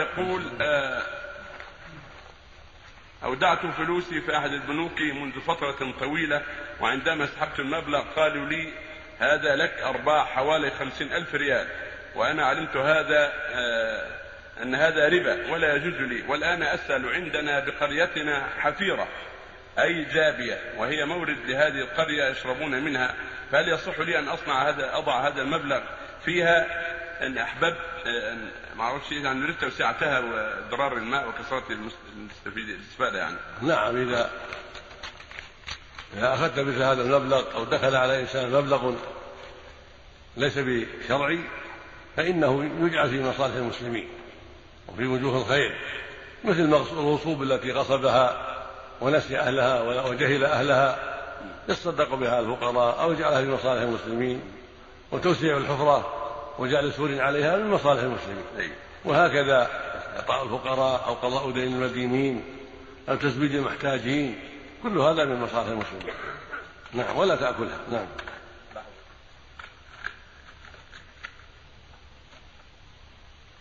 يقول آه، أودعت فلوسي في أحد البنوك منذ فترة طويلة وعندما سحبت المبلغ قالوا لي هذا لك أرباح حوالي خمسين ألف ريال وأنا علمت هذا آه، أن هذا ربا ولا يجوز لي والآن أسأل عندنا بقريتنا حفيرة أي جابية وهي مورد لهذه القرية يشربون منها فهل يصح لي أن أصنع هذا أضع هذا المبلغ فيها؟ أن احببت أن ما أعرفش يعني نريد توسعتها وإضرار الماء وكثره المستفيد الاستفادة يعني. نعم إذا إذا أخذت مثل هذا المبلغ أو دخل على إنسان مبلغ ليس بشرعي فإنه يجعل في مصالح المسلمين وفي وجوه الخير مثل الرسوب التي غصبها ونسي أهلها وجهل أهلها يصدق بها الفقراء أو يجعلها في مصالح المسلمين وتوسيع الحفرة وجعل سور عليها من مصالح المسلمين. وهكذا إعطاء الفقراء أو قضاء دين المدينين أو تزويج المحتاجين كل هذا من مصالح المسلمين. نعم ولا تأكلها. نعم.